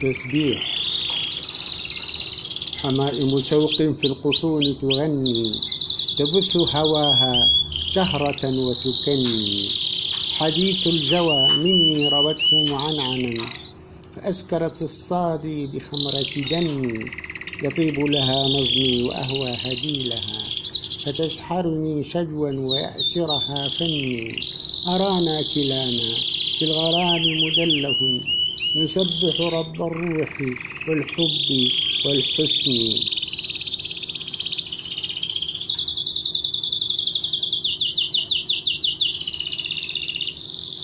تسبيح حمائم شوق في القصون تغني. تبث هواها جهرة وتكني. حديث الجوى مني روته معنعنا. فأسكرت الصادي بخمرة دمي يطيب لها نظمي وأهوى هديلها. فتسحرني شجوا ويأسرها فني. أرانا كلانا في الغرام مدلة. نسبح رب الروح والحب والحسن.